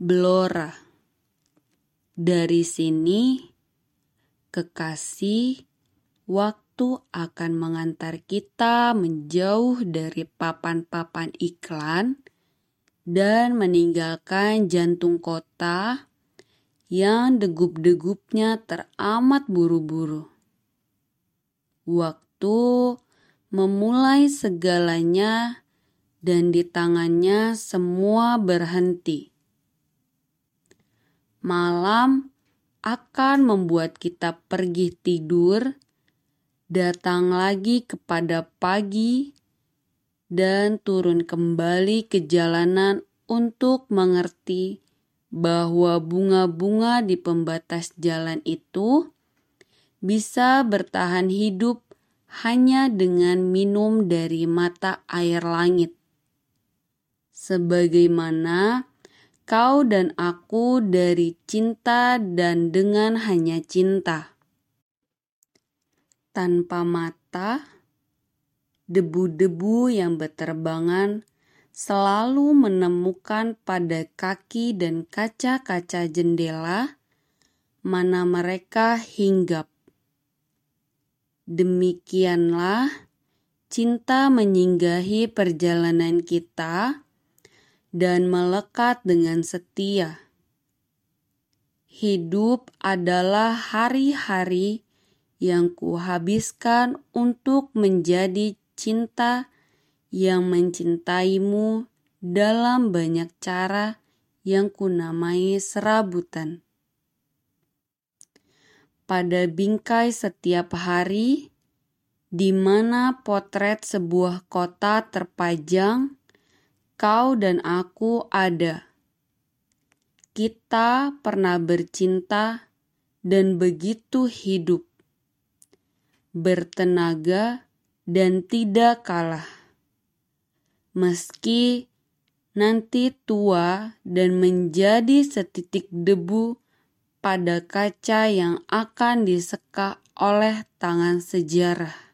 Blora. Dari sini, kekasih, waktu akan mengantar kita menjauh dari papan-papan iklan dan meninggalkan jantung kota yang degup-degupnya teramat buru-buru. Waktu memulai segalanya dan di tangannya semua berhenti malam akan membuat kita pergi tidur, datang lagi kepada pagi, dan turun kembali ke jalanan untuk mengerti bahwa bunga-bunga di pembatas jalan itu bisa bertahan hidup hanya dengan minum dari mata air langit. Sebagaimana kau dan aku dari cinta dan dengan hanya cinta. Tanpa mata, debu-debu yang berterbangan selalu menemukan pada kaki dan kaca-kaca jendela mana mereka hinggap. Demikianlah cinta menyinggahi perjalanan kita dan melekat dengan setia. Hidup adalah hari-hari yang kuhabiskan untuk menjadi cinta yang mencintaimu dalam banyak cara yang kunamai serabutan. Pada bingkai setiap hari, di mana potret sebuah kota terpajang, kau dan aku ada. Kita pernah bercinta dan begitu hidup, bertenaga dan tidak kalah. Meski nanti tua dan menjadi setitik debu pada kaca yang akan disekak oleh tangan sejarah.